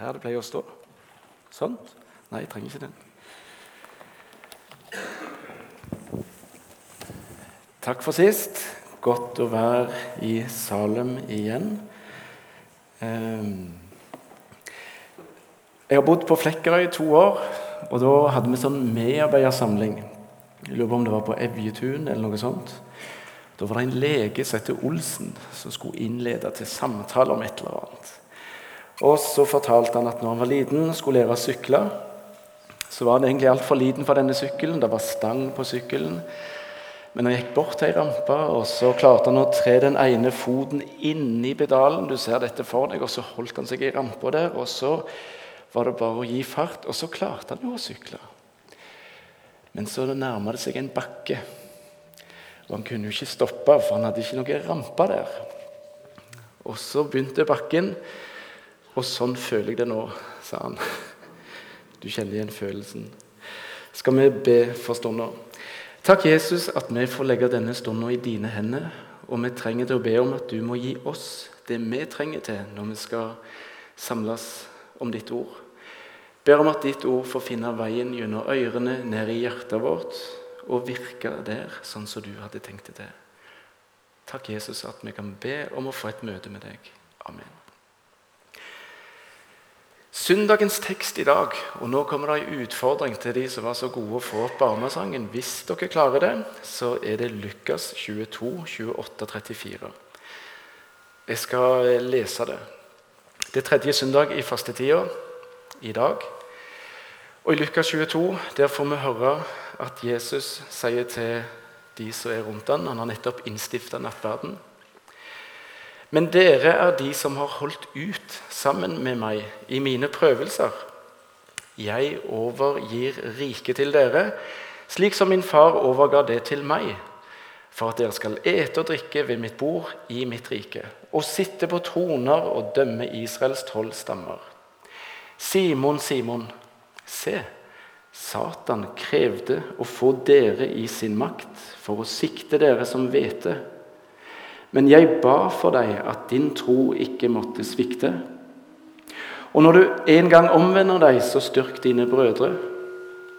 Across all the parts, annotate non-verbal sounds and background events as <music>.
her det pleier å stå. Sånn. Nei, jeg trenger ikke den. Takk for sist. Godt å være i Salem igjen. Ehm, jeg har bodd på Flekkerøy i to år, og da hadde vi sånn medarbeidersamling. Jeg lurer på om det var på Evjetun eller noe sånt. Da var det en lege som het Olsen, som skulle innlede til samtale om et eller annet. Og så fortalte han at når han var liten, skulle lære å sykle, så var han egentlig altfor liten for denne sykkelen. Det var stang på sykkelen. Men han gikk bort til ei rampe, og så klarte han å tre den ene foten inni pedalen. Du ser dette for deg, og så holdt han seg i rampa der. Og så var det bare å gi fart, og så klarte han jo å sykle. Men så nærma det seg en bakke, og han kunne jo ikke stoppe, for han hadde ikke noe rampe der. Og så begynte bakken. Og sånn føler jeg det nå, sa han. Du kjenner igjen følelsen. Skal vi be for stunda? Takk, Jesus, at vi får legge denne stunda i dine hender. Og vi trenger til å be om at du må gi oss det vi trenger til når vi skal samles om ditt ord. Ber om at ditt ord får finne veien gjennom ørene ned i hjertet vårt og virke der sånn som du hadde tenkt det til. Takk, Jesus, at vi kan be om å få et møte med deg. Amen. Søndagens tekst i dag, og nå kommer det en utfordring til de som var så gode å få opp barnesangen. Hvis dere klarer det, så er det Lukas 22, 28, 34. Jeg skal lese det. Det er tredje søndag i fastetida i dag. Og I Lukas 22 der får vi høre at Jesus sier til de som er rundt ham Han har nettopp innstifta nattverden. Men dere er de som har holdt ut sammen med meg i mine prøvelser. Jeg overgir riket til dere, slik som min far overga det til meg, for at dere skal ete og drikke ved mitt bord i mitt rike, og sitte på troner og dømme Israels tolv stammer. Simon, Simon, se, Satan krevde å få dere i sin makt for å sikte dere som hvete. Men jeg ba for deg at din tro ikke måtte svikte. Og når du en gang omvender deg, så styrk dine brødre.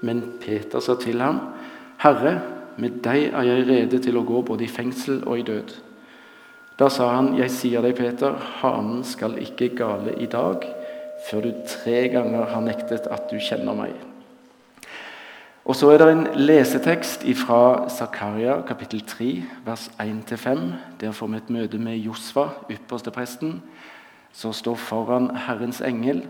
Men Peter sa til ham, Herre, med deg er jeg rede til å gå både i fengsel og i død. Da sa han, Jeg sier deg, Peter, hanen skal ikke gale i dag, før du tre ganger har nektet at du kjenner meg. Og så er det en lesetekst fra Zakaria kapittel 3, vers 1-5. Der får vi et møte med Josva, ypperstepresten, som står foran Herrens engel.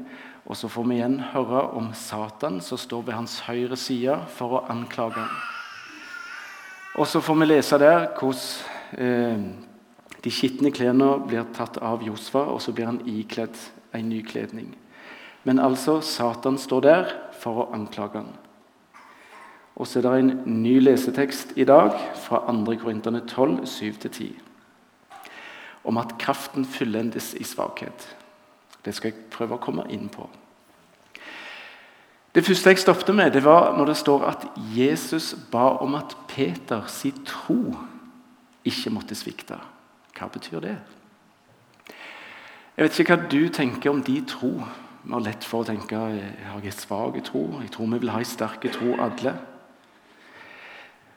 Og så får vi igjen høre om Satan, som står ved hans høyre side for å anklage ham. Og så får vi lese der hvordan eh, de skitne klærne blir tatt av Josva, og så blir han ikledd en ny kledning. Men altså, Satan står der for å anklage ham. Og så er det en ny lesetekst i dag fra 2. Korinterne 12, 7-10. Om at kraften fullendes i svakhet. Det skal jeg prøve å komme inn på. Det første jeg stoppet med, det var når det står at Jesus ba om at Peter si tro ikke måtte svikte. Hva betyr det? Jeg vet ikke hva du tenker om de tro. Vi har lett for å tenke jeg har en svak tro. Jeg tror vi vil ha en sterk tro, alle.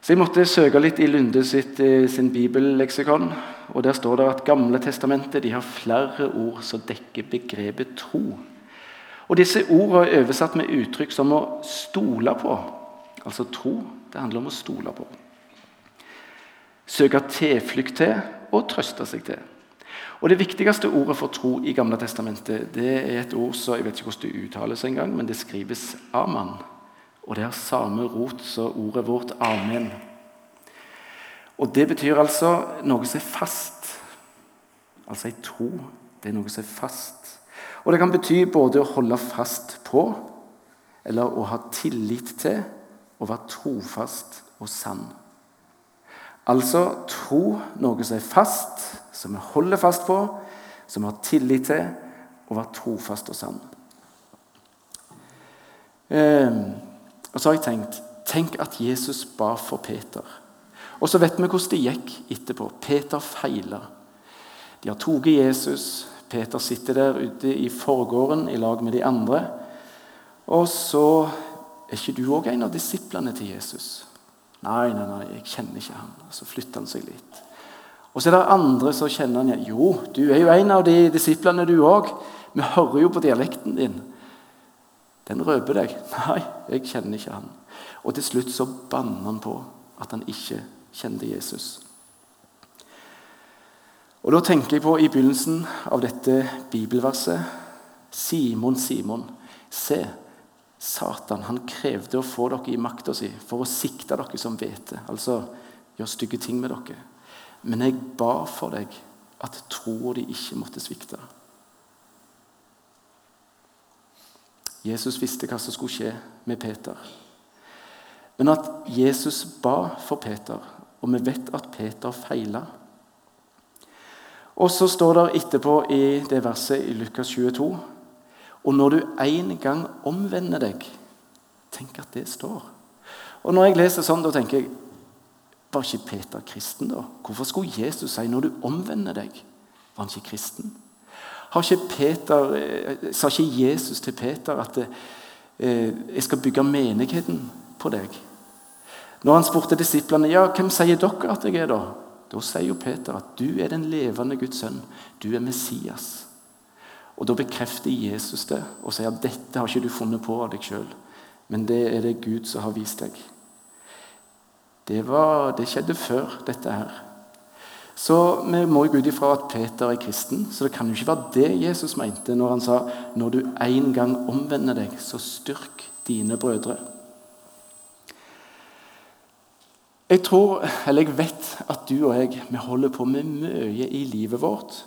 Så Jeg måtte søke litt i Lunde sitt, eh, sin bibelleksikon. og Der står det at Gamle testamentet de har flere ord som dekker begrepet tro. Og Disse ordene er oversatt med uttrykk som å stole på. Altså tro. Det handler om å stole på. Søke tilflukt til og trøste seg til. Og Det viktigste ordet for tro i Gamle testamentet det er et ord som jeg vet ikke hvordan det uttales engang, men det skrives aman. Og det har samme rot som ordet vårt 'amen'. Og Det betyr altså noe som er fast. Altså ei tro. Det er noe som er fast. Og Det kan bety både å holde fast på, eller å ha tillit til, og være trofast og sann. Altså tro noe som er fast, som vi holder fast på, som vi har tillit til, og være trofast og sann. Eh, og så har jeg tenkt Tenk at Jesus ba for Peter. Og så vet vi hvordan det gikk etterpå. Peter feila. De har tatt Jesus. Peter sitter der ute i forgården i lag med de andre. Og så Er ikke du òg en av disiplene til Jesus? Nei, nei, nei, jeg kjenner ikke han. Så flytter han seg litt. Og så er det andre som kjenner han igjen. Jo, du er jo en av de disiplene, du òg. Vi hører jo på dialekten din. Den røper deg. Nei, jeg kjenner ikke han. Og til slutt så banner han på at han ikke kjente Jesus. Og Da tenker jeg på i begynnelsen av dette bibelverset Simon, Simon, se, Satan han krevde å få dere i makta si for å sikte dere som hvete, altså gjøre stygge ting med dere. Men jeg ba for deg at troa di ikke måtte svikte. Jesus visste hva som skulle skje med Peter. Men at Jesus ba for Peter, og vi vet at Peter feila og så står det etterpå i det verset i Lukas 22 Og når du en gang omvender deg Tenk at det står. Og når jeg leser sånn, da tenker jeg Var ikke Peter kristen, da? Hvorfor skulle Jesus si 'når du omvender deg'? Var han ikke kristen? Ikke Peter, eh, Sa ikke Jesus til Peter at eh, 'jeg skal bygge menigheten på deg'? Når han spurte disiplene ja, 'Hvem sier dere at jeg er', da? Da sier jo Peter at du er den levende Guds sønn. Du er Messias. Og Da bekrefter Jesus det og sier at dette har ikke du funnet på av deg sjøl, men det er det Gud som har vist deg. Det, var, det skjedde før dette her. Så vi må gå ut ifra at Peter er kristen, så det kan jo ikke være det Jesus mente når han sa når du en gang omvender deg, så styrk dine brødre. Jeg tror, eller jeg vet at du og jeg vi holder på med mye i livet vårt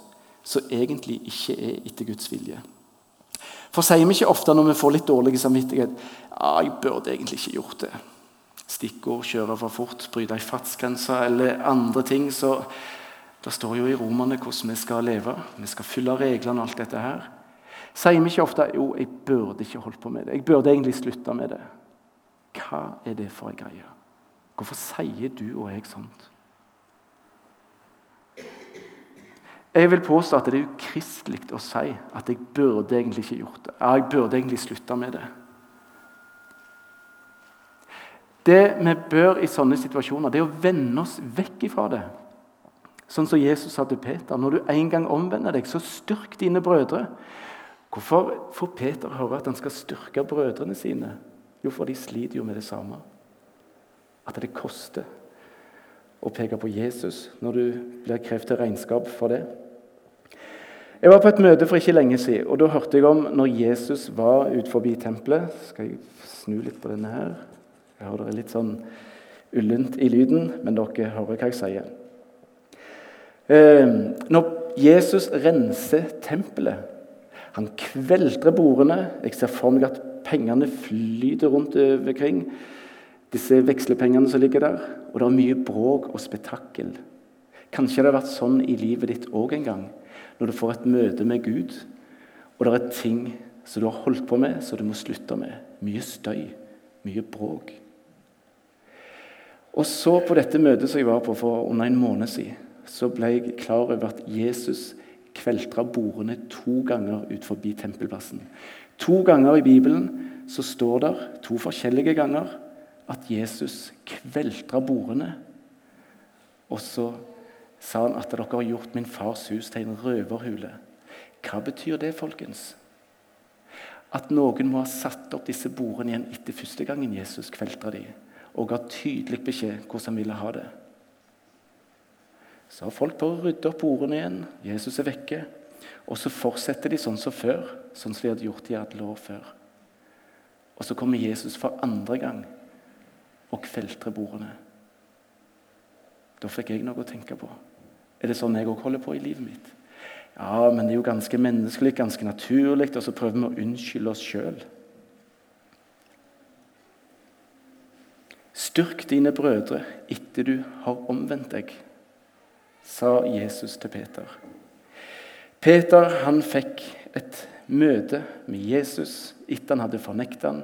som egentlig ikke er etter Guds vilje. For sier vi ikke ofte når vi får litt dårlig samvittighet ja, 'Jeg burde egentlig ikke gjort det'. Stikkord 'kjøre for fort', 'bryte ei fartsgrense' eller andre ting. så Det står jo i Romerne hvordan vi skal leve. Vi skal fylle reglene og alt dette her. Sier vi ikke ofte 'jo, jeg burde ikke holdt på med det', 'jeg burde egentlig slutta med det'? Hva er det for ei greie? Hvorfor sier du og jeg sånt? Jeg vil påstå at det er ukristelig å si at jeg burde egentlig ikke gjort det. Jeg burde egentlig slutta med det. Det vi bør i sånne situasjoner, det er å vende oss vekk ifra det. Sånn som Jesus sa til Peter. Når du en gang omvender deg, så styrk dine brødre. Hvorfor får Peter høre at han skal styrke brødrene sine? Jo, for de sliter jo med det samme at det koster å peke på Jesus når du blir krevd til regnskap for det. Jeg var på et møte for ikke lenge siden, og da hørte jeg om når Jesus var ut forbi tempelet. Skal jeg snu litt på denne her? Jeg hører det er litt sånn ullent i lyden, men dere hører hva jeg sier. Eh, når Jesus renser tempelet Han kveltrer bordene. Jeg ser for meg at pengene flyter rundt overkring. disse vekslepengene som ligger der. Og det er mye bråk og spetakkel. Kanskje det har vært sånn i livet ditt òg en gang. Når du får et møte med Gud, og det er ting som du har holdt på med, som du må slutte med. Mye støy, mye bråk. Og så på dette møtet som jeg var på for under en måned siden, så ble jeg klar over at Jesus kveltra bordene to ganger ut forbi tempelplassen. To ganger i Bibelen så står det to forskjellige ganger at Jesus kveltra bordene. Og så sa han at dere har gjort min fars hus til en røverhule. Hva betyr det, folkens? At noen må ha satt opp disse bordene igjen etter første gangen Jesus kveltra dem, og ga tydelig beskjed hvordan han ville ha det. Så har folk på å rydde opp bordene igjen. Jesus er vekke. Og så fortsetter de sånn som før, sånn som de hadde gjort i alle år før. Og så kommer Jesus for andre gang og kveltre bordene. Da fikk jeg noe å tenke på. Er det sånn jeg òg holder på i livet mitt? Ja, men det er jo ganske menneskelig, ganske naturlig, og så prøver vi å unnskylde oss sjøl. Styrk dine brødre etter du har omvendt deg, sa Jesus til Peter. Peter han fikk et møte med Jesus etter han hadde fornekta han,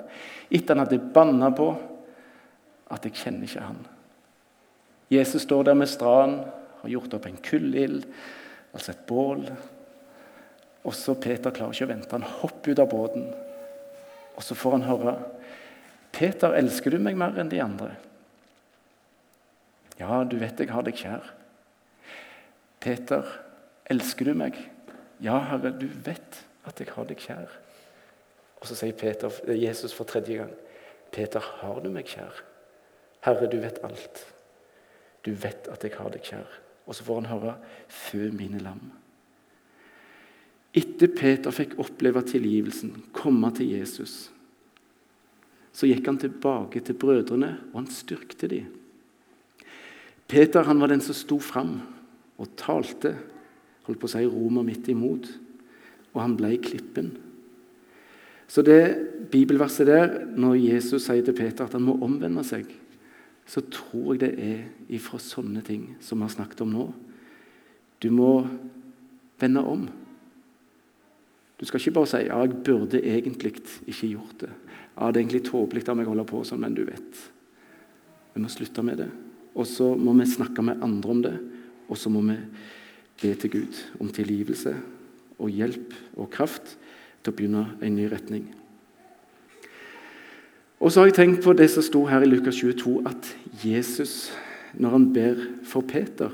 etter han hadde banna på at jeg kjenner ikke han. Jesus står der med stranden, har gjort opp en kullild, altså et bål. Og så Peter klarer ikke å vente. Han hopper ut av båten. Og så får han høre Peter, elsker du meg mer enn de andre? Ja, du vet jeg har deg kjær. Peter, elsker du meg? Ja, Herre, du vet at jeg har deg kjær. Og så sier Peter, Jesus for tredje gang, Peter, har du meg kjær? Herre, du vet alt. Du vet at jeg har deg kjær. Og så får han høre, fø mine lam. Etter Peter fikk oppleve tilgivelsen, komme til Jesus, så gikk han tilbake til brødrene, og han styrkte dem. Peter han var den som sto fram og talte, holdt på å si Roma midt imot, og han ble klippen. Så det bibelverset der, når Jesus sier til Peter at han må omvende seg, så tror jeg det er ifra sånne ting som vi har snakket om nå. Du må vende om. Du skal ikke bare si ja, jeg burde egentlig ikke gjort det. Ja, Det er egentlig tåpelig av meg å holde på sånn, men du vet. Vi må slutte med det. Og så må vi snakke med andre om det. Og så må vi be til Gud om tilgivelse og hjelp og kraft til å begynne en ny retning. Og så har jeg tenkt på det som sto her i Lukas 22, at Jesus, når han ber for Peter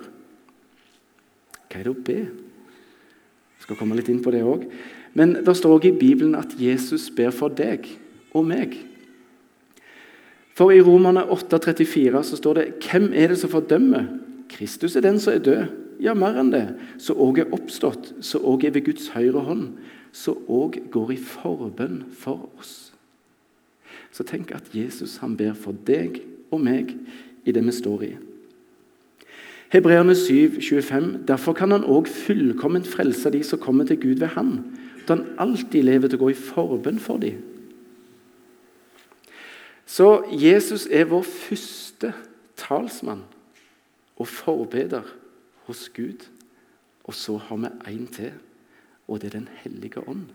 Hva er det å be? Jeg skal komme litt inn på det òg. Men det står òg i Bibelen at Jesus ber for deg og meg. For i Romerne 8,34 så står det Hvem er det som fordømmer? Kristus er den som er død. Ja, mer enn det. Så òg er oppstått, så òg er ved Guds høyre hånd. Så òg går i forbønn for oss. Så tenk at Jesus han ber for deg og meg i det vi står i. Hebreerne 7, 25. Derfor kan han òg fullkomment frelse de som kommer til Gud ved Han, da han alltid lever til å gå i forbønn for dem. Så Jesus er vår første talsmann og forbeder hos Gud. Og så har vi én til, og det er Den hellige ånd.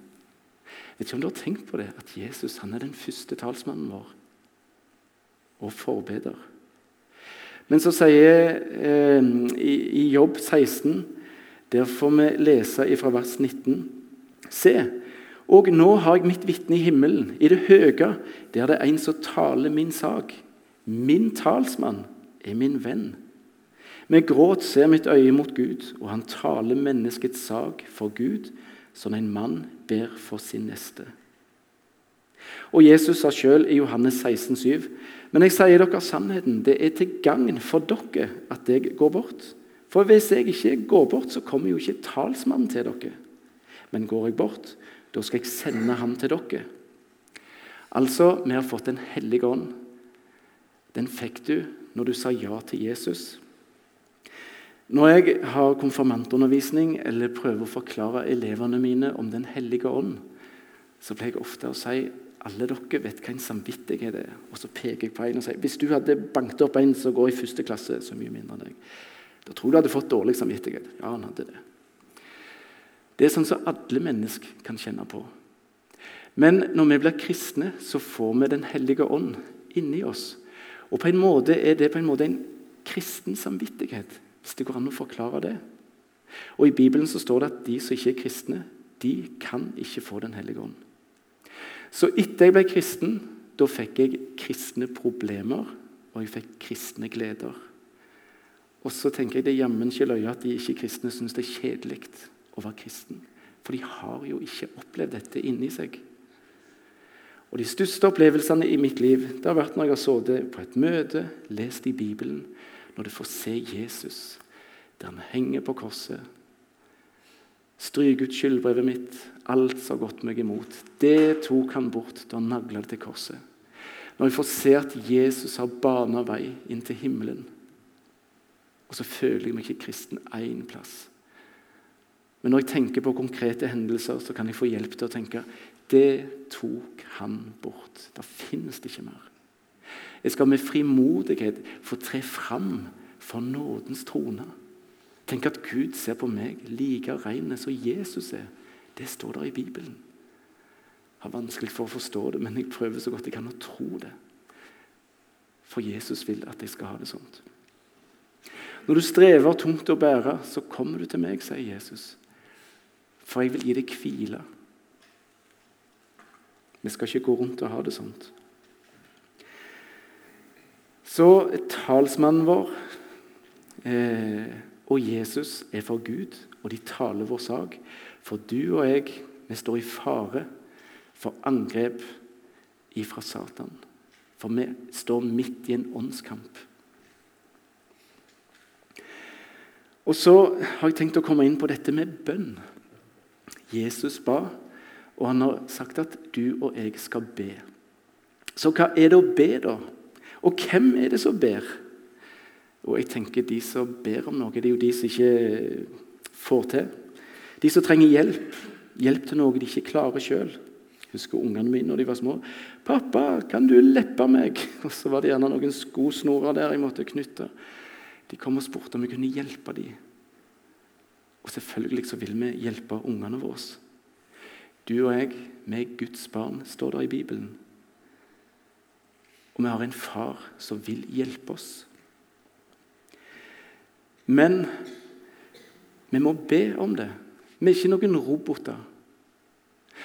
Jeg Vet ikke om du har tenkt på det, at Jesus han er den første talsmannen vår og forbeder. Men så sier eh, i, i, Jobb 16, der får vi lese fra vers 19 Se, og nå har jeg mitt vitne i himmelen, i det høye, der det er en som taler min sak. Min talsmann er min venn. Med gråt ser mitt øye mot Gud, og han taler menneskets sak for Gud som en mann ber for sin neste. Og Jesus sa sjøl i Johannes 16, 7, Men jeg sier dere sannheten, det er til gagn for dere at jeg går bort. For hvis jeg ikke går bort, så kommer jo ikke talsmannen til dere. Men går jeg bort, da skal jeg sende ham til dere. Altså, vi har fått Den hellige ånd. Den fikk du når du sa ja til Jesus. Når jeg har konfirmantundervisning eller prøver å forklare elevene mine om Den hellige ånd, så pleier jeg ofte å si alle dere vet hva en samvittighet er. Og så peker jeg på en og sier hvis du hadde banket opp en som går i første klasse, så mye mindre enn deg, da tror du hadde fått dårlig samvittighet. Ja, han hadde det. Det er sånn som alle mennesker kan kjenne på. Men når vi blir kristne, så får vi Den hellige ånd inni oss. Og på en måte er det på en måte en kristen samvittighet hvis det går an å forklare det. Og I Bibelen så står det at de som ikke er kristne, de kan ikke få Den hellige ånd. Så etter jeg ble kristen, da fikk jeg kristne problemer, og jeg fikk kristne gleder. Og så tenker jeg det er jammen ikke løye at de ikke-kristne syns det er kjedelig å være kristen. For de har jo ikke opplevd dette inni seg. Og De største opplevelsene i mitt liv det har vært når jeg har sittet på et møte, lest i Bibelen, når du får se Jesus der han henger på korset. Stryk ut skyldbrevet mitt, alt som har gått meg imot. Det tok han bort da han nagla det til korset. Når jeg får se at Jesus har bana vei inn til himmelen. Og så føler jeg meg ikke kristen én plass. Men når jeg tenker på konkrete hendelser, så kan jeg få hjelp til å tenke det tok han bort. Da finnes det ikke mer. Jeg skal med frimodighet få tre fram for nådens trone. Tenk at Gud ser på meg like ren som Jesus er. Det står der i Bibelen. Jeg har vanskelig for å forstå det, men jeg prøver så godt jeg kan å tro det. For Jesus vil at jeg skal ha det sånn. Når du strever tungt å bære, så kommer du til meg, sier Jesus. for jeg vil gi deg hvile. Vi skal ikke gå rundt og ha det sånt. Så talsmannen vår eh, og Jesus er for Gud, og de taler vår sak. For du og jeg, vi står i fare for angrep ifra Satan. For vi står midt i en åndskamp. Og så har jeg tenkt å komme inn på dette med bønn. Jesus ba, og han har sagt at du og jeg skal be. Så hva er det å be, da? Og hvem er det som ber? Og jeg tenker De som ber om noe, det er jo de som ikke får til. De som trenger hjelp. Hjelp til noe de ikke klarer sjøl. Husker ungene mine når de var små. 'Pappa, kan du leppe meg?' <laughs> Og Så var det gjerne noen skosnorer der jeg måtte knytte. De kom og spurte om vi kunne hjelpe dem. Og selvfølgelig så vil vi hjelpe ungene våre. Du og jeg, vi er Guds barn, står det i Bibelen. Og vi har en far som vil hjelpe oss. Men vi må be om det. Vi er ikke noen roboter.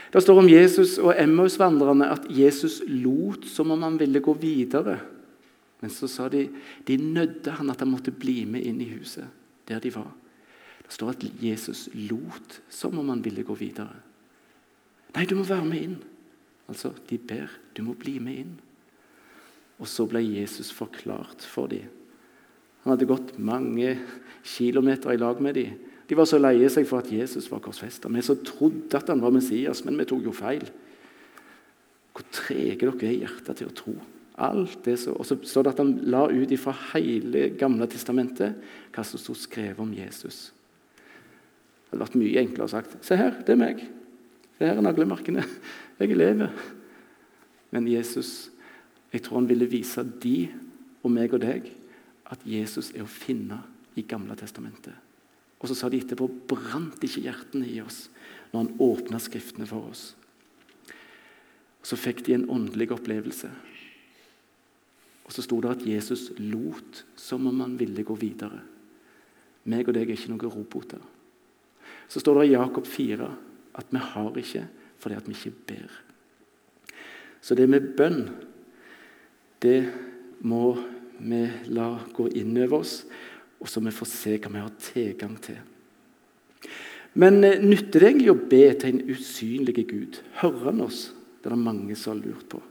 Det står om Jesus og Emmaus-vandrerne at Jesus lot som om han ville gå videre. Men så sa de de nødde han at han måtte bli med inn i huset, der de var. Det står at Jesus lot som om han ville gå videre. Nei, du må være med inn. Altså, De ber du må bli med inn. Og så ble Jesus forklart for dem. Han hadde gått mange kilometer i lag med dem. De var så leie seg for at Jesus var korsfesta. Vi så trodde at han var Messias, men vi tok jo feil. Hvor trege dere er i hjertet til å tro. Alt det så, og så står det at han la ut fra hele Gamle testamentet hva som sto skrevet om Jesus. Det hadde vært mye enklere å sagt Se her, det er meg. Det her er naglemarkene. Jeg lever. Men Jesus, jeg tror han ville vise de og meg og deg at Jesus er å finne i Gamle testamentet. Og så sa de etterpå brant ikke hjertene i oss når han åpna Skriftene for oss. Så fikk de en åndelig opplevelse. Og så sto det at Jesus lot som om han ville gå videre. Meg og deg er ikke noen roboter. Så står det i Jakob 4 at vi har ikke fordi at vi ikke ber. Så det med bønn, det må vi la gå inn over oss, og så vi får se hva vi har tilgang til. Men eh, nytter det egentlig å be til en usynlig Gud? Hører han oss? Det er det mange som har lurt på.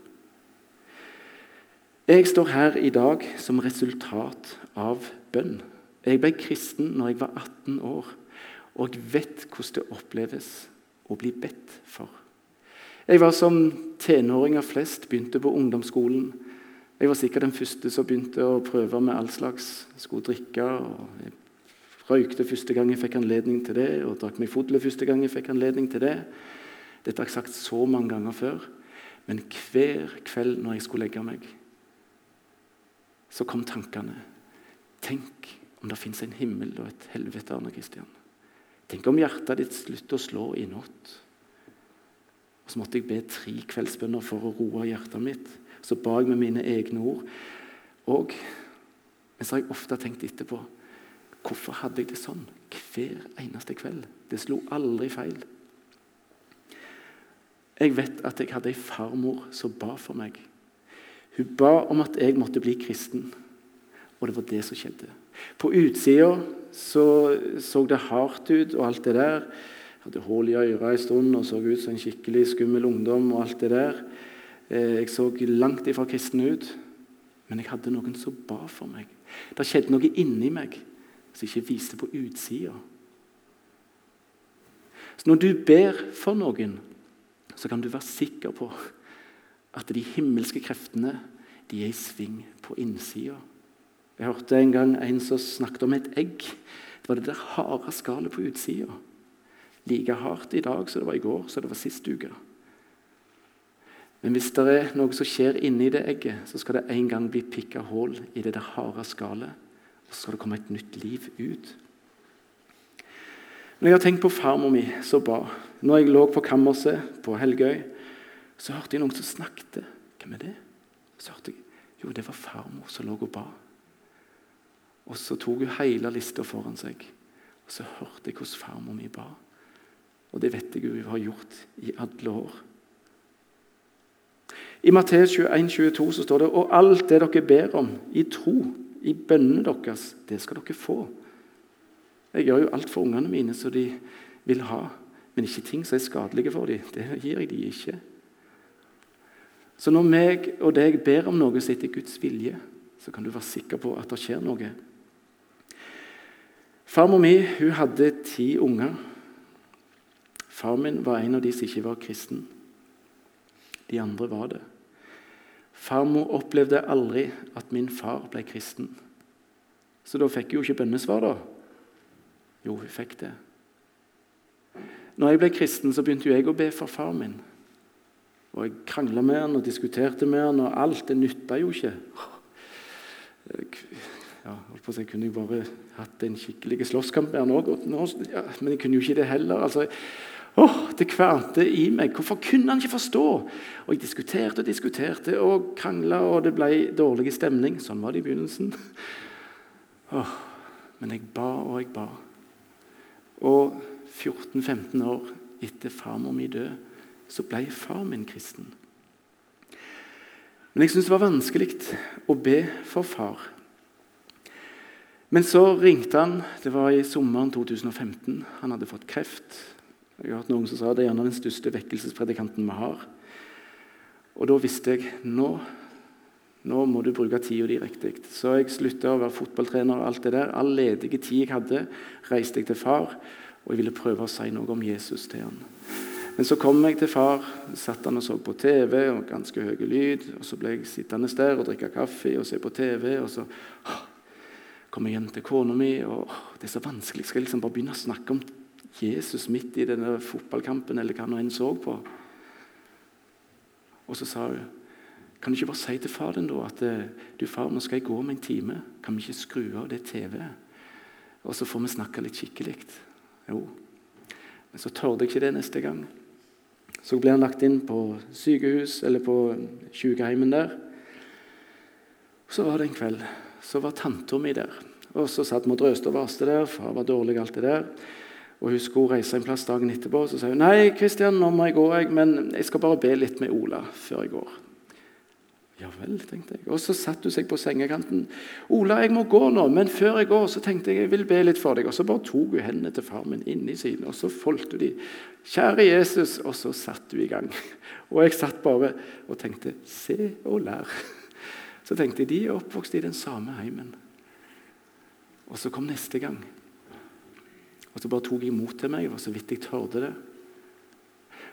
Jeg står her i dag som resultat av bønn. Jeg ble kristen når jeg var 18 år, og jeg vet hvordan det oppleves å bli bedt for. Jeg var som tenåringer flest, begynte på ungdomsskolen. Jeg var sikkert den første som begynte å prøve med all slags. Skulle drikke. og jeg Røykte første gang jeg fikk anledning til det, og drakk meg fodle første gang jeg fikk anledning til det. Dette har jeg sagt så mange ganger før, men hver kveld når jeg skulle legge meg, så kom tankene. Tenk om det fins en himmel og et helvete, Arne Kristian. Tenk om hjertet ditt slutter å slå i natt. Og Så måtte jeg be tre kveldsbønner for å roe hjertet mitt. Så ba jeg med mine egne ord. Og så har jeg ofte tenkt etterpå Hvorfor hadde jeg det sånn hver eneste kveld? Det slo aldri feil. Jeg vet at jeg hadde ei farmor som ba for meg. Hun ba om at jeg måtte bli kristen, og det var det som skjedde. På utsida så, så det hardt ut og alt det der. Jeg hadde hull i øret en stund og så ut som en skikkelig skummel ungdom. og alt det der. Eh, jeg så langt ifra kristen ut, men jeg hadde noen som ba for meg. Det skjedde noe inni meg som ikke viste på utsida. Så når du ber for noen, så kan du være sikker på at de himmelske kreftene de er i sving på innsida. Jeg hørte en gang en som snakket om et egg. Det var det der harde skallet på utsida. Like hardt i dag som det var i går, som det var sist uke. Men hvis det er noe som skjer inni det egget, så skal det en gang bli pikka hull i det der harde skallet. Og så skal det komme et nytt liv ut. Når jeg har tenkt på farmor mi så ba Når jeg lå på kammerset på Helgøy, så hørte jeg noen som snakket. Hvem er det? Så hørte jeg jo, det var farmor som lå og ba. Og så tok hun hele lista foran seg, og så hørte jeg hvordan farmor mi ba. Og det vet jeg hun har gjort i alle år. I Matteus 21, 22 så står det og alt det dere ber om i tro, i bønnene deres, det skal dere få. Jeg gjør jo alt for ungene mine som de vil ha, men ikke ting som er skadelige for dem. Det gir jeg dem ikke. Så når meg og deg ber om noe som etter Guds vilje, så kan du være sikker på at det skjer noe. Farmor mi hun hadde ti unger. Far min var en av de som ikke var kristen. De andre var det. Farmor opplevde aldri at min far ble kristen. Så da fikk hun ikke bønnesvar, da. Jo, hun fikk det. Når jeg ble kristen, så begynte jeg å be for far min. Og Jeg krangla med han og diskuterte med han, og alt det nytta jo ikke. Ja, holdt på å si, Jeg kunne jo bare hatt en skikkelig slåsskamp med han òg, men jeg kunne jo ikke det heller. altså Åh, Det kverte i meg. Hvorfor kunne han ikke forstå? Og Jeg diskuterte og diskuterte og krangla, og det ble dårlig stemning. Sånn var det i begynnelsen. Oh, men jeg ba og jeg ba. Og 14-15 år etter farmor mi død, så ble far min kristen. Men jeg syntes det var vanskelig å be for far. Men så ringte han. Det var i sommeren 2015. Han hadde fått kreft. Jeg har hørt noen som sa det er gjerne den største vekkelsespredikanten vi har. Og da visste jeg nå, nå må du bruke tida di riktig. Så jeg slutta å være fotballtrener. og alt det der. All ledige tid jeg hadde, reiste jeg til far, og jeg ville prøve å si noe om Jesus til han. Men så kom jeg til far, satt han og så på TV, og ganske høy lyd. og Så ble jeg sittende der og drikke kaffe og se på TV. og så kom jeg hjem til kona mi, og det er så vanskelig. Skal jeg liksom bare begynne å snakke om Jesus midt i denne fotballkampen, eller hva nå enn så på? Og så sa hun kan du ikke bare si til far din da at eh, du far, nå skal jeg gå om en time. Kan vi ikke skru av det TV-et? Og så får vi snakke litt skikkelig. Jo. Men så torde jeg ikke det neste gang. Så ble han lagt inn på sykehus, eller på sykehjemmet der. Så var det en kveld. Så var tanta mi der. Og så satt vi og drøste og vaste der. Far var dårlig, alt det der. Og Hun skulle reise en plass dagen etterpå. og Så sa hun nei, Kristian, nå må jeg gå, jeg, men jeg skal bare be litt med Ola før jeg går. Ja vel, tenkte jeg. Og Så satte hun seg på sengekanten. 'Ola, jeg må gå nå, men før jeg går, så tenkte jeg jeg vil be litt for deg.' Og Så bare tok hun hendene til far min inni sine, og så foldet hun de. 'Kjære Jesus.' Og så satte hun i gang. <laughs> Og jeg satt bare og tenkte 'se og lær'. <laughs> Så tenkte jeg de er oppvokst i den samme heimen. Og så kom neste gang. Og så bare tok jeg imot til meg. Det var så vidt jeg tørde det.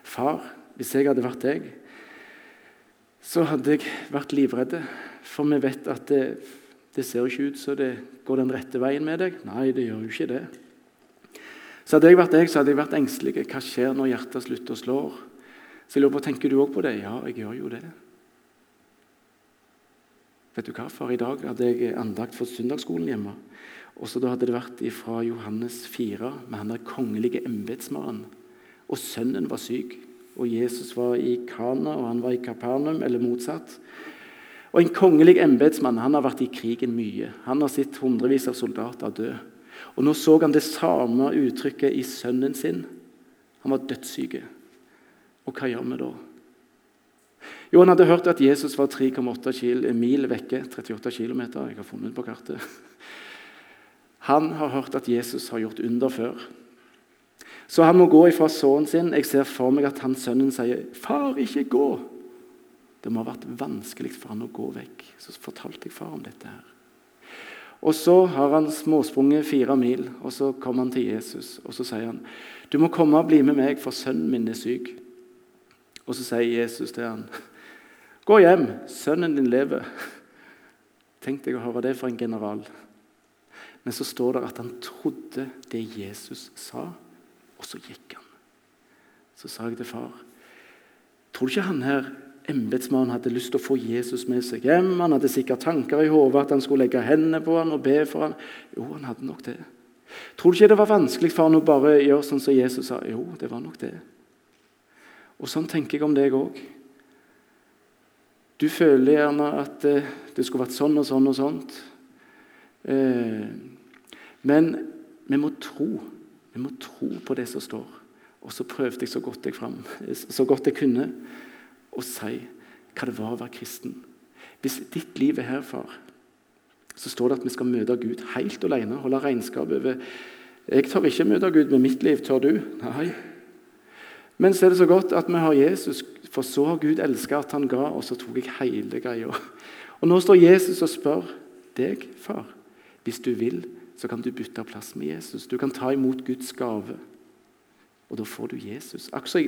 Far, hvis jeg hadde vært deg, så hadde jeg vært livredd. For vi vet at det, det ser ikke ut som det går den rette veien med deg. Nei, det gjør jo ikke det. Så hadde jeg vært deg, så hadde jeg vært engstelig. Hva skjer når hjertet slutter å slå? Så jeg lurer på, Tenker du òg på det? Ja, jeg gjør jo det. Vet du hva, far? I dag hadde jeg andakt for søndagsskolen hjemme. Og så da hadde det vært fra Johannes 4 med han der kongelige embetsmannen. Og sønnen var syk. Og Jesus var i Kana, og han var i Kapernaum, eller motsatt. Og En kongelig embetsmann han har vært i krigen mye. Han har sett hundrevis av soldater dø. Og Nå så han det samme uttrykket i sønnen sin. Han var dødssyk. Og hva gjør vi da? Jo, Han hadde hørt at Jesus var 3,8 mil vekke. 38 km. Jeg har funnet på kartet. Han har hørt at Jesus har gjort under før. Så han må gå ifra sønnen sin. Jeg ser for meg at han sønnen sier, 'Far, ikke gå.' Det må ha vært vanskelig for han å gå vekk. Så fortalte jeg far om dette. her. Og Så har han småsprunget fire mil, og så kommer han til Jesus. og Så sier han, 'Du må komme og bli med meg, for sønnen min er syk.' Og Så sier Jesus til han, 'Gå hjem, sønnen din lever.' Tenk deg å høre det fra en general. Men så står det at han trodde det Jesus sa, og så gikk han. Så sa jeg til far Tror du ikke han her embetsmannen hadde lyst til å få Jesus med seg hjem? Han hadde sikkert tanker i hodet at han skulle legge hendene på han og be for han. Jo, han hadde nok det. Tror du ikke det var vanskelig for han å bare gjøre sånn som Jesus sa? Jo, det var nok det. Og sånn tenker jeg om deg òg. Du føler gjerne at eh, det skulle vært sånn og sånn og sånt. Eh, men vi må tro. Vi må tro på det som står. Og så prøvde jeg så godt jeg, frem, så godt jeg kunne å si hva det var å være kristen. Hvis ditt liv er her, far, så står det at vi skal møte Gud helt alene. Holde regnskap over Jeg tør ikke møte Gud med mitt liv. Tør du? Nei. Men så er det så godt at vi har Jesus, for så har Gud elska at han ga, og så tok jeg hele greia. Og nå står Jesus og spør deg, far, hvis du vil, så kan du bytte plass med Jesus. Du kan ta imot Guds gave. Og da får du Jesus. Akkurat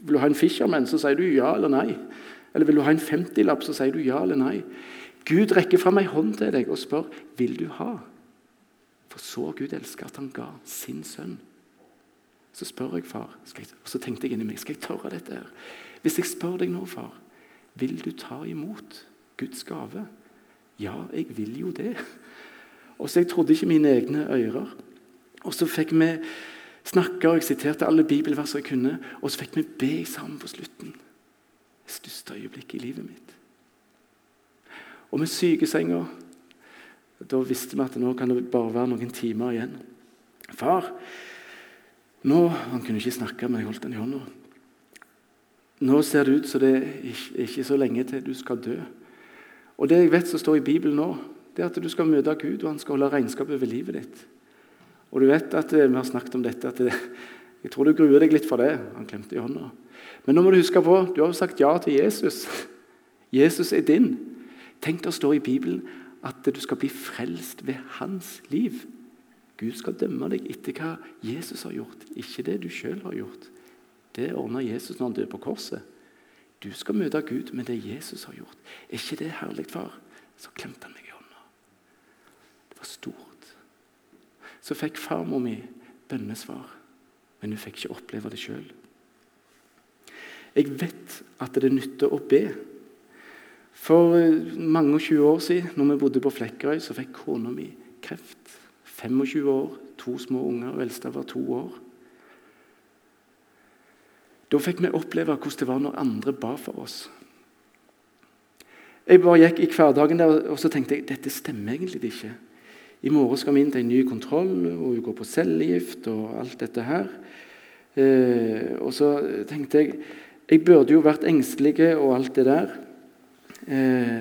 Vil du ha en Fisherman, så sier du ja eller nei. Eller vil du ha en 50-lapp, så sier du ja eller nei. Gud rekker fram ei hånd til deg og spør vil du ha. For så Gud elsker at han ga sin sønn. Så spør jeg far, jeg, og så tenkte jeg inni meg skal jeg tørre dette. her? Hvis jeg spør deg nå, far, vil du ta imot Guds gave? Ja, jeg vil jo det. Og så Jeg trodde ikke mine egne ører. Og så fikk vi snakke, og jeg siterte alle bibelverser jeg kunne, og så fikk vi be sammen på slutten. Det største øyeblikket i livet mitt. Og med sykesenga Da visste vi at nå kan det bare være noen timer igjen. Far nå, Han kunne ikke snakke, men jeg holdt han i hånda. Nå ser det ut som det er ikke så lenge til du skal dø. Og Det jeg vet som står i Bibelen nå, det er at du skal møte Gud, og han skal holde regnskap over livet ditt. Og du vet at eh, Vi har snakket om dette. at det, Jeg tror du gruer deg litt for det. Han klemte i hånda. Men nå må du huske på du har jo sagt ja til Jesus. <laughs> Jesus er din. Tenk det står i Bibelen at du skal bli frelst ved hans liv. Gud skal dømme deg etter hva Jesus har gjort, ikke det du sjøl har gjort. Det ordna Jesus når han døde på korset. Du skal møte Gud med det Jesus har gjort. Er ikke det herlig, far? Så klemte han meg. Var stort. Så fikk farmor mi bønnesvar, men hun fikk ikke oppleve det sjøl. Jeg vet at det nytter å be. For eh, mange og 20 år siden, når vi bodde på Flekkerøy, så fikk kona mi kreft. 25 år, to små unger, og eldste var to år. Da fikk vi oppleve hvordan det var når andre ba for oss. Jeg bare gikk i hverdagen der, og så tenkte jeg dette stemmer egentlig ikke. I morgen skal vi inn til en ny kontroll, og vi går på cellegift og alt dette her. Eh, og så tenkte jeg jeg burde jo vært engstelig og alt det der. Eh,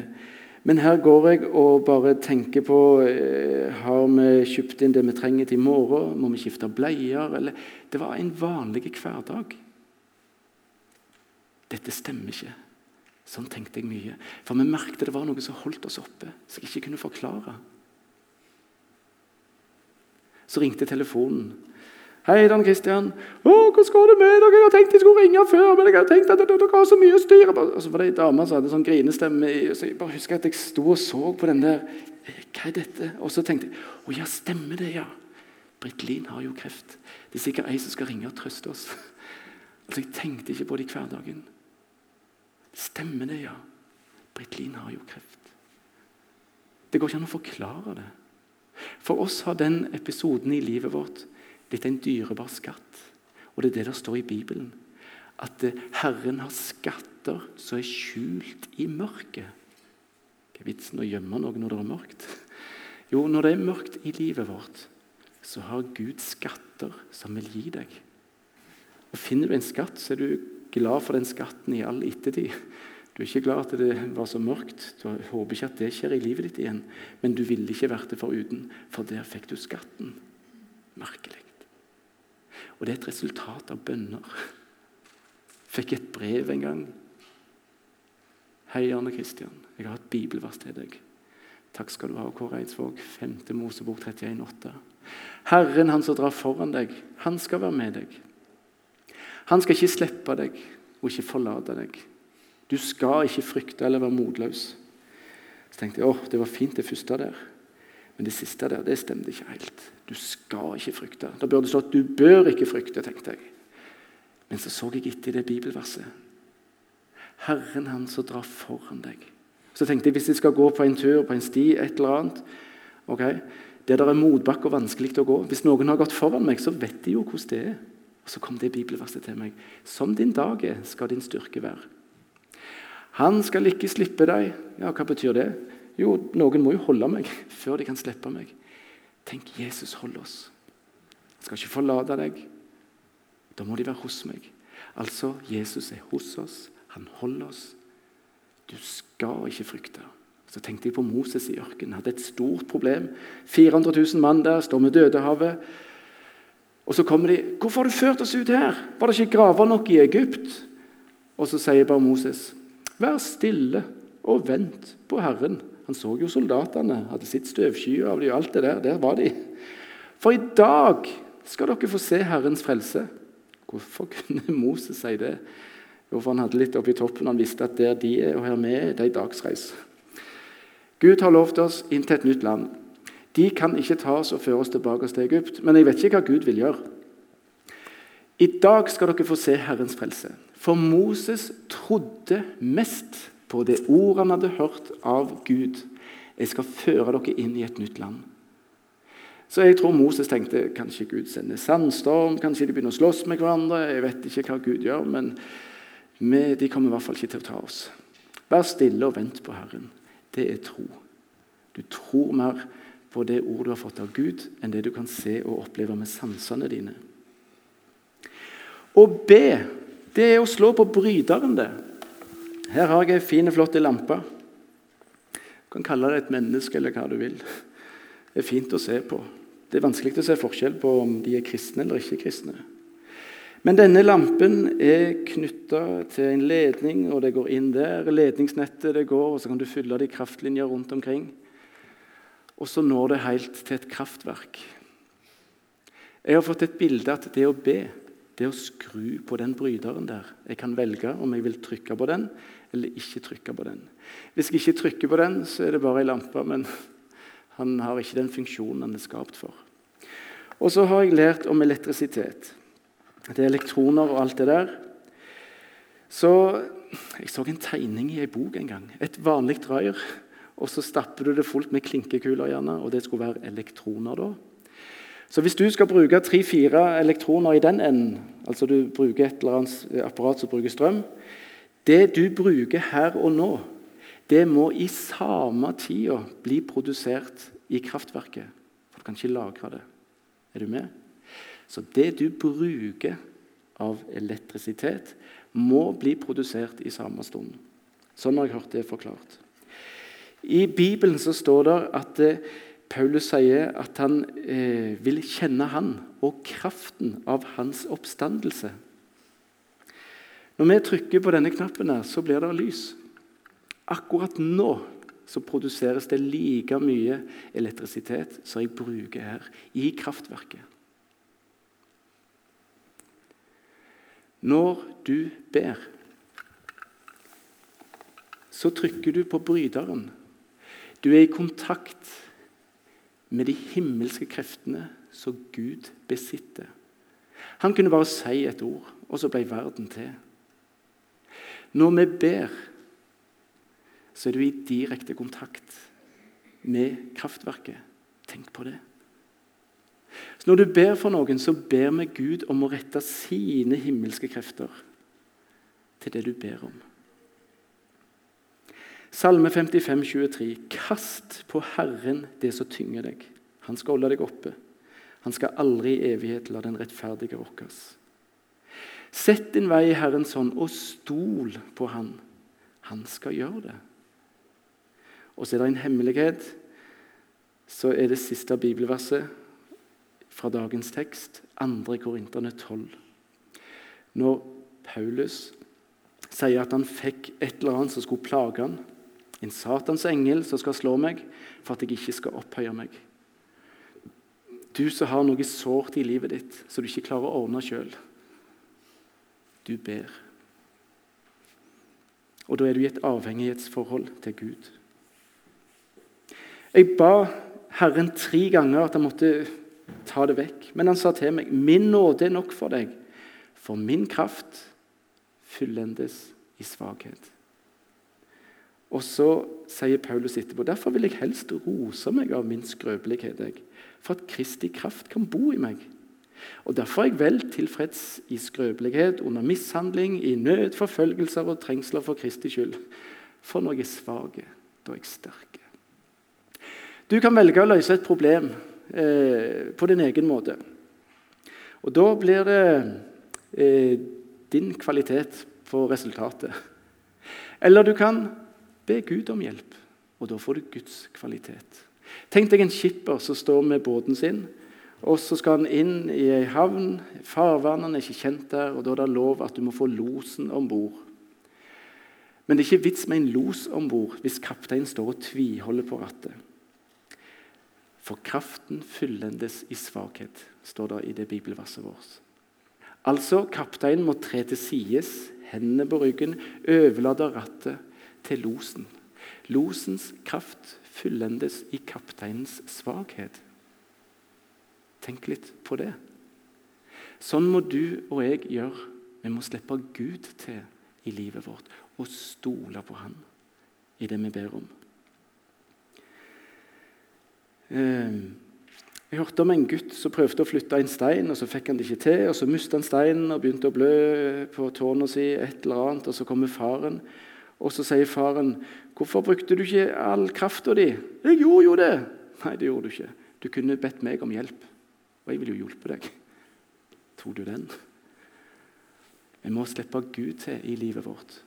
men her går jeg og bare tenker på eh, Har vi kjøpt inn det vi trenger til i morgen? Må vi skifte bleier? Eller, det var en vanlig hverdag. Dette stemmer ikke. Sånn tenkte jeg mye. For vi merket det var noe som holdt oss oppe, som jeg ikke kunne forklare. Så ringte telefonen. Hei, Dan Kristian. 'Hvordan går det med dere?' 'Jeg har tenkt jeg skulle ringe før, men jeg har tenkt at dere har så mye styr.' Og så var det ei dame som hadde sånn grinestemme. Så jeg bare husker at jeg sto og så på den der. Hva er dette? Og så tenkte jeg 'Å ja, stemmer det, ja'. Britt Lien har jo kreft. Det er sikkert ei som skal ringe og trøste oss. Altså, Jeg tenkte ikke på det i hverdagen. Stemmer det, ja. Britt Lien har jo kreft. Det går ikke an å forklare det. For oss har den episoden i livet vårt er en dyrebar skatt. Og det er det der står i Bibelen. At eh, Herren har skatter som er skjult i mørket. Hva er vitsen å gjemme noe når det er mørkt? Jo, når det er mørkt i livet vårt, så har Gud skatter som vil gi deg. Og Finner du en skatt, så er du glad for den skatten i all ettertid. Du er ikke glad at det var så mørkt. Du håper ikke at det skjer i livet ditt igjen. Men du ville ikke vært det foruten, for der fikk du skatten. Merkelig. Og det er et resultat av bønner. Fikk et brev en gang. Hei, Arne Kristian. Jeg har et bibelvers til deg. Takk skal du ha, Kåre Eidsvåg. 5. Mosebok 31,8. Herren, han som drar foran deg, han skal være med deg. Han skal ikke slippe deg og ikke forlate deg. Du skal ikke frykte eller være motløs. Så tenkte jeg åh, det var fint, det første der. Men det siste der, det stemte ikke helt. Du skal ikke frykte. Da burde det stått 'du bør ikke frykte', tenkte jeg. Men så så jeg etter i det bibelverset. Herren han som drar foran deg. Så tenkte jeg hvis jeg skal gå på en tur, på en sti, et eller annet ok, Det der er motbakke og vanskelig å gå Hvis noen har gått foran meg, så vet de jo hvordan det er. Og Så kom det bibelverset til meg. Som din dag er, skal din styrke være. Han skal ikke slippe deg. Ja, Hva betyr det? Jo, noen må jo holde meg <laughs> før de kan slippe meg. Tenk, Jesus holder oss. Han skal ikke forlate deg. Da må de være hos meg. Altså, Jesus er hos oss. Han holder oss. Du skal ikke frykte. Så tenkte jeg på Moses i ørkenen. Hadde et stort problem. 400 000 mann der, står med Dødehavet. Og så kommer de 'Hvorfor har du ført oss ut her? Var det ikke graver nok i Egypt?' Og så sier bare Moses, 'Vær stille og vent på Herren.' Han så jo soldatene, hadde sitt støvskyer av dem og alt det der. Der var de. For i dag skal dere få se Herrens frelse. Hvorfor kunne Moses si det? Jo, for han hadde litt oppi toppen. Han visste at der de er og her er, det er dagsreis. Gud har lovt oss inn til et nytt land. De kan ikke ta oss og føre oss tilbake til Egypt, men jeg vet ikke hva Gud vil gjøre. I dag skal dere få se Herrens frelse. For Moses trodde mest på det ordet han hadde hørt av Gud. Jeg skal føre dere inn i et nytt land. Så jeg tror Moses tenkte kanskje Gud sender sandstorm, kanskje de begynner å slåss med hverandre. Jeg vet ikke hva Gud gjør, men de kommer i hvert fall ikke til å ta oss. Vær stille og vent på Herren. Det er tro. Du tror mer på det ord du har fått av Gud, enn det du kan se og oppleve med sansene dine. Å be, det er å slå på bryteren, det. Her har jeg ei fin, flott lampe. Du kan kalle det et menneske eller hva du vil. Det er fint å se på. Det er vanskelig å se forskjell på om de er kristne eller ikke kristne. Men denne lampen er knytta til en ledning, og det går inn der. Ledningsnettet det går, og så kan du fylle det i kraftlinjer rundt omkring. Og så når det helt til et kraftverk. Jeg har fått et bilde at det å be, det å skru på den bryteren der. Jeg kan velge om jeg vil trykke på den eller ikke trykke på den. Hvis jeg ikke trykker på den, så er det bare ei lampe, men <laughs> han har ikke den funksjonen han er skapt for. Og så har jeg lært om elektrisitet. Det er elektroner og alt det der. Så jeg så en tegning i ei bok en gang. Et vanlig rør. Og så stapper du det fullt med klinkekuler, gjerne, og det skulle være elektroner. da. Så hvis du skal bruke tre-fire elektroner i den enden, altså du bruker et eller annet apparat som bruker strøm Det du bruker her og nå, det må i samme tida bli produsert i kraftverket. For du kan ikke lagre det. Er du med? Så det du bruker av elektrisitet, må bli produsert i samme stund. Sånn har jeg hørt det forklart. I Bibelen så står det at eh, Paulus sier at han eh, vil kjenne han og kraften av hans oppstandelse. Når vi trykker på denne knappen, her, så blir det lys. Akkurat nå så produseres det like mye elektrisitet som jeg bruker her i kraftverket. Når du ber, så trykker du på bryteren. Du er i kontakt med de himmelske kreftene som Gud besitter. Han kunne bare si et ord, og så ble verden til. Når vi ber, så er du i direkte kontakt med kraftverket. Tenk på det. Så Når du ber for noen, så ber vi Gud om å rette sine himmelske krefter til det du ber om. Salme 55, 23. Kast på Herren det som tynger deg. Han skal holde deg oppe. Han skal aldri i evighet la den rettferdige rokkes. Sett din vei i Herrens hånd, og stol på Han. Han skal gjøre det. Og så er det en hemmelighet. Så er det siste bibelverset fra dagens tekst, 2. Korinterne 12. Når Paulus sier at han fikk et eller annet som skulle plage han, en Satans engel som skal slå meg for at jeg ikke skal opphøye meg. Du som har noe sårt i livet ditt som du ikke klarer å ordne sjøl. Du ber. Og da er du i et avhengighetsforhold til Gud. Jeg ba Herren tre ganger at han måtte ta det vekk. Men han sa til meg, 'Min nåde er nok for deg, for min kraft fullendes i svakhet'. Og så sier Paulus etterpå, 'Derfor vil jeg helst rose meg av min skrøpelighet, jeg, for at Kristi kraft kan bo i meg.' Og Derfor er jeg vel tilfreds i skrøpelighet, under mishandling, i nød, forfølgelser og trengsler for Kristi skyld. For når jeg er svak, da er jeg sterk. Du kan velge å løse et problem eh, på din egen måte. Og Da blir det eh, din kvalitet på resultatet. Eller du kan be Gud om hjelp, og da får du Guds kvalitet. Tenk deg en skipper som står med båten sin, og så skal han inn i ei havn. Farvannene er ikke kjent der, og da er det lov at du må få losen om bord. Men det er ikke vits med en los om bord hvis kapteinen står og tviholder på rattet. For kraften fyllendes i svakhet, står det i det bibelverset vårt. Altså, kapteinen må tre til sides, hendene på ryggen, overlate rattet til losen. Losens kraft fullendes i kapteinens svakhet. Tenk litt på det. Sånn må du og jeg gjøre. Vi må slippe Gud til i livet vårt og stole på Han i det vi ber om. Ehm, jeg hørte om en gutt som prøvde å flytte en stein, og så fikk han det ikke til. og Så mista han steinen og begynte å blø på tårna si, et eller annet, og så kommer faren. Og så sier faren, 'Hvorfor brukte du ikke all krafta di?' 'Jeg gjorde jo det.' 'Nei, det gjorde du ikke. Du kunne bedt meg om hjelp, og jeg ville jo hjulpet deg.' Tok du den? Vi må slippe Gud til i livet vårt.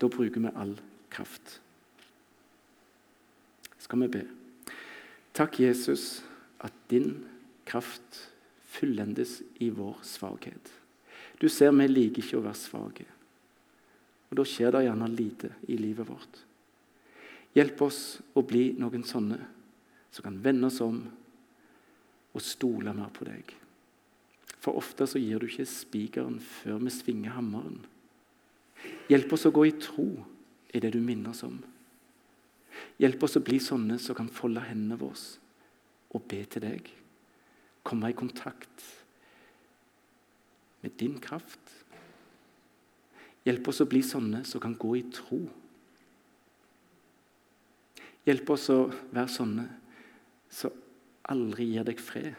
Da bruker vi all kraft. Skal vi be? Takk, Jesus, at din kraft fullendes i vår svakhet. Du ser vi liker ikke å være svake. Og Da skjer det gjerne lite i livet vårt. Hjelp oss å bli noen sånne som kan vende oss om og stole mer på deg. For ofte så gir du ikke spikeren før vi svinger hammeren. Hjelp oss å gå i tro i det du minner oss om. Hjelp oss å bli sånne som kan folde hendene våre og be til deg. Komme i kontakt med din kraft. Hjelp oss å bli sånne som kan gå i tro. Hjelp oss å være sånne som aldri gir deg fred,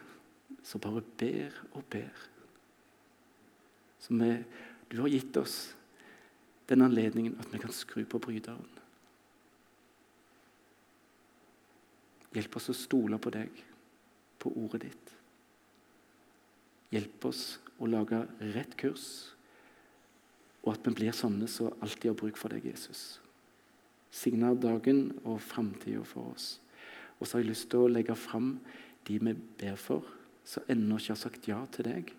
som bare ber og ber. Som vi, du har gitt oss den anledningen at vi kan skru på bryteren. Hjelp oss å stole på deg, på ordet ditt. Hjelp oss å lage rett kurs, og at vi blir sånne som alltid har bruk for deg, Jesus. Signa dagen og framtida for oss. Og så har jeg lyst til å legge fram de vi ber for, som ennå ikke har sagt ja til deg.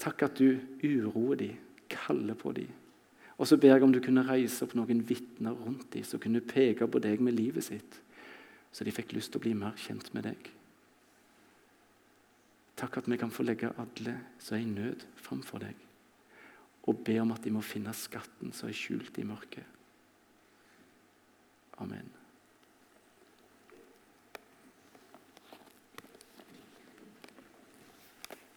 Takk at du uroer dem, kaller på dem. Og så ber jeg om du kunne reise opp noen vitner rundt dem som kunne peke på deg med livet sitt så de fikk lyst til å bli mer kjent med deg. Takk at vi kan få legge alle som er i nød, framfor deg, og be om at de må finne skatten som er skjult i mørket. Amen.